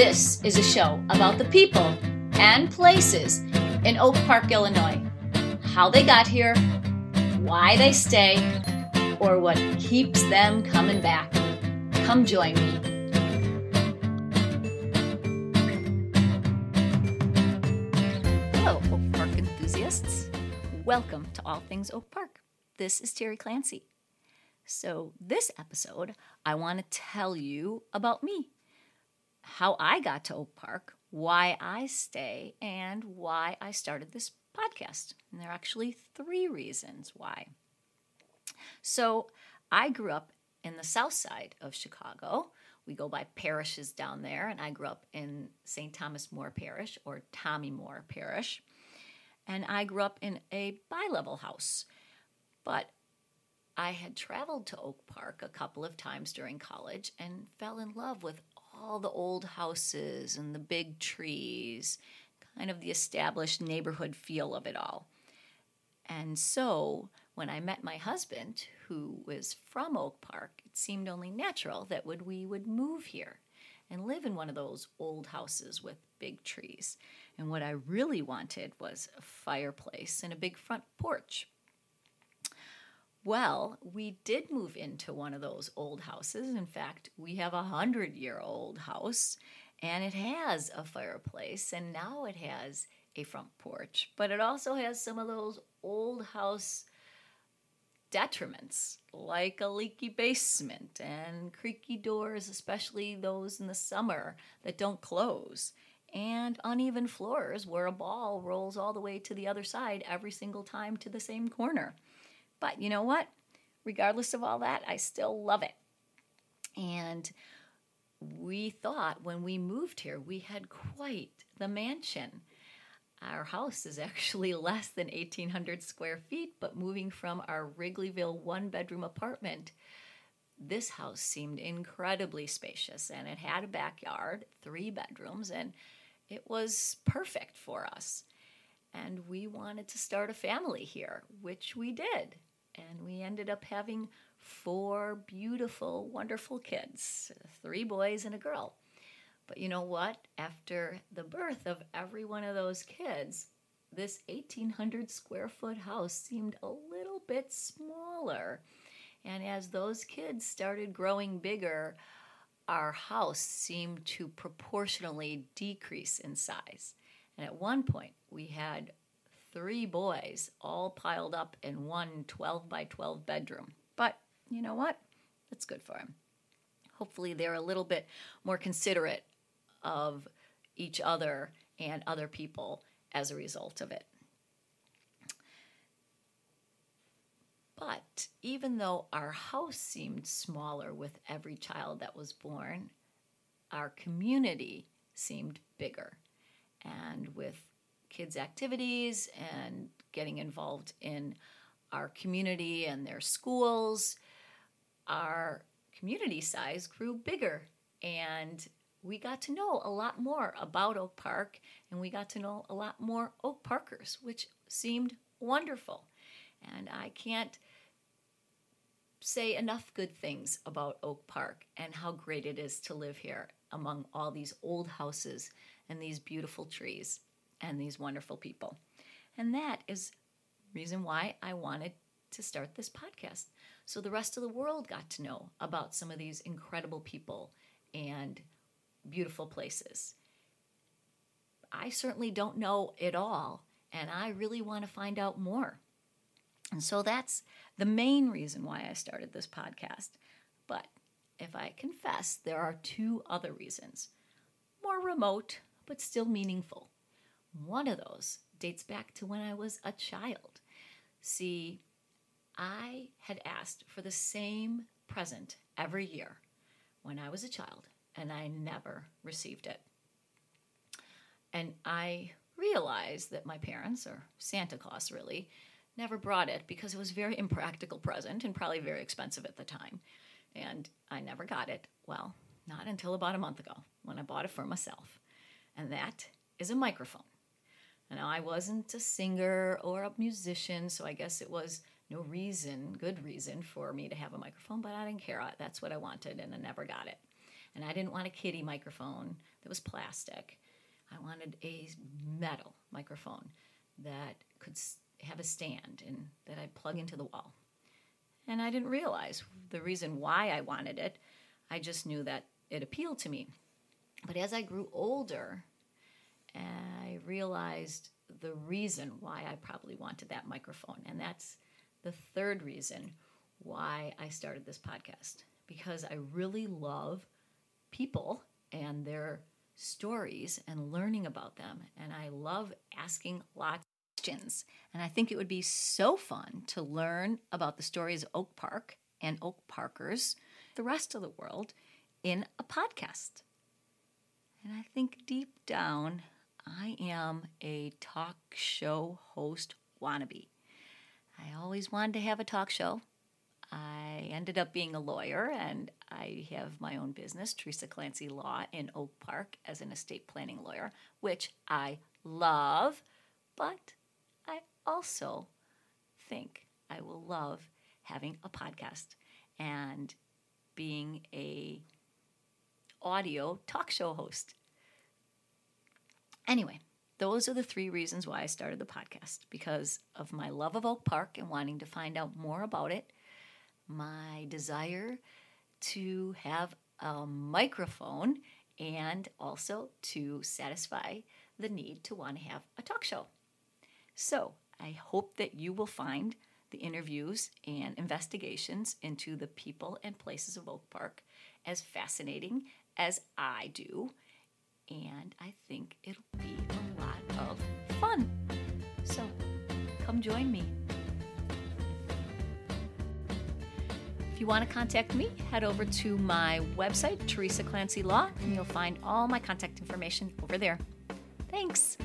This is a show about the people and places in Oak Park, Illinois. How they got here, why they stay, or what keeps them coming back. Come join me. Hello, Oak Park enthusiasts. Welcome to All Things Oak Park. This is Terry Clancy. So, this episode, I want to tell you about me how I got to Oak Park, why I stay, and why I started this podcast. And there are actually three reasons why. So, I grew up in the south side of Chicago. We go by parishes down there, and I grew up in St. Thomas More Parish or Tommy More Parish. And I grew up in a bi level house. But I had traveled to Oak Park a couple of times during college and fell in love with all the old houses and the big trees, kind of the established neighborhood feel of it all. And so when I met my husband, who was from Oak Park, it seemed only natural that would we would move here and live in one of those old houses with big trees. And what I really wanted was a fireplace and a big front porch. Well, we did move into one of those old houses. In fact, we have a hundred year old house and it has a fireplace and now it has a front porch, but it also has some of those old house detriments like a leaky basement and creaky doors, especially those in the summer that don't close, and uneven floors where a ball rolls all the way to the other side every single time to the same corner. But you know what? Regardless of all that, I still love it. And we thought when we moved here, we had quite the mansion. Our house is actually less than 1,800 square feet, but moving from our Wrigleyville one bedroom apartment, this house seemed incredibly spacious and it had a backyard, three bedrooms, and it was perfect for us. And we wanted to start a family here, which we did and we ended up having four beautiful, wonderful kids three boys and a girl. But you know what? After the birth of every one of those kids, this 1800 square foot house seemed a little bit smaller. And as those kids started growing bigger, our house seemed to proportionally decrease in size. And at one point, we had three boys all piled up in one 12 by 12 bedroom. But you know what? That's good for them. Hopefully, they're a little bit more considerate of each other and other people as a result of it. But even though our house seemed smaller with every child that was born, our community seemed bigger. And with kids' activities and getting involved in our community and their schools, our community size grew bigger and we got to know a lot more about Oak Park and we got to know a lot more Oak Parkers, which seemed wonderful. And I can't say enough good things about Oak Park and how great it is to live here among all these old houses and these beautiful trees and these wonderful people. And that is reason why I wanted to start this podcast. So the rest of the world got to know about some of these incredible people and beautiful places. I certainly don't know it all, and I really want to find out more. And so that's the main reason why I started this podcast. But if I confess, there are two other reasons more remote, but still meaningful. One of those dates back to when I was a child. See, I had asked for the same present every year when I was a child, and I never received it. And I realized that my parents, or Santa Claus really, never brought it because it was a very impractical present and probably very expensive at the time. And I never got it. Well, not until about a month ago when I bought it for myself. And that is a microphone. Now, I wasn't a singer or a musician, so I guess it was no reason, good reason for me to have a microphone, but I didn't care. That's what I wanted, and I never got it. And I didn't want a kiddie microphone that was plastic. I wanted a metal microphone that could have a stand and that I'd plug into the wall. And I didn't realize the reason why I wanted it. I just knew that it appealed to me. But as I grew older, I realized the reason why I probably wanted that microphone. And that's the third reason why I started this podcast. Because I really love people and their stories and learning about them. And I love asking lots of questions. And I think it would be so fun to learn about the stories of Oak Park and Oak Parkers, the rest of the world, in a podcast. And I think deep down, I am a talk show host wannabe. I always wanted to have a talk show. I ended up being a lawyer and I have my own business, Teresa Clancy Law, in Oak Park as an estate planning lawyer, which I love, but I also think I will love having a podcast and being a audio talk show host. Anyway, those are the three reasons why I started the podcast because of my love of Oak Park and wanting to find out more about it, my desire to have a microphone, and also to satisfy the need to want to have a talk show. So, I hope that you will find the interviews and investigations into the people and places of Oak Park as fascinating as I do and I think it'll be a lot of fun. So come join me. If you want to contact me, head over to my website, Teresa Clancy Law, and you'll find all my contact information over there. Thanks.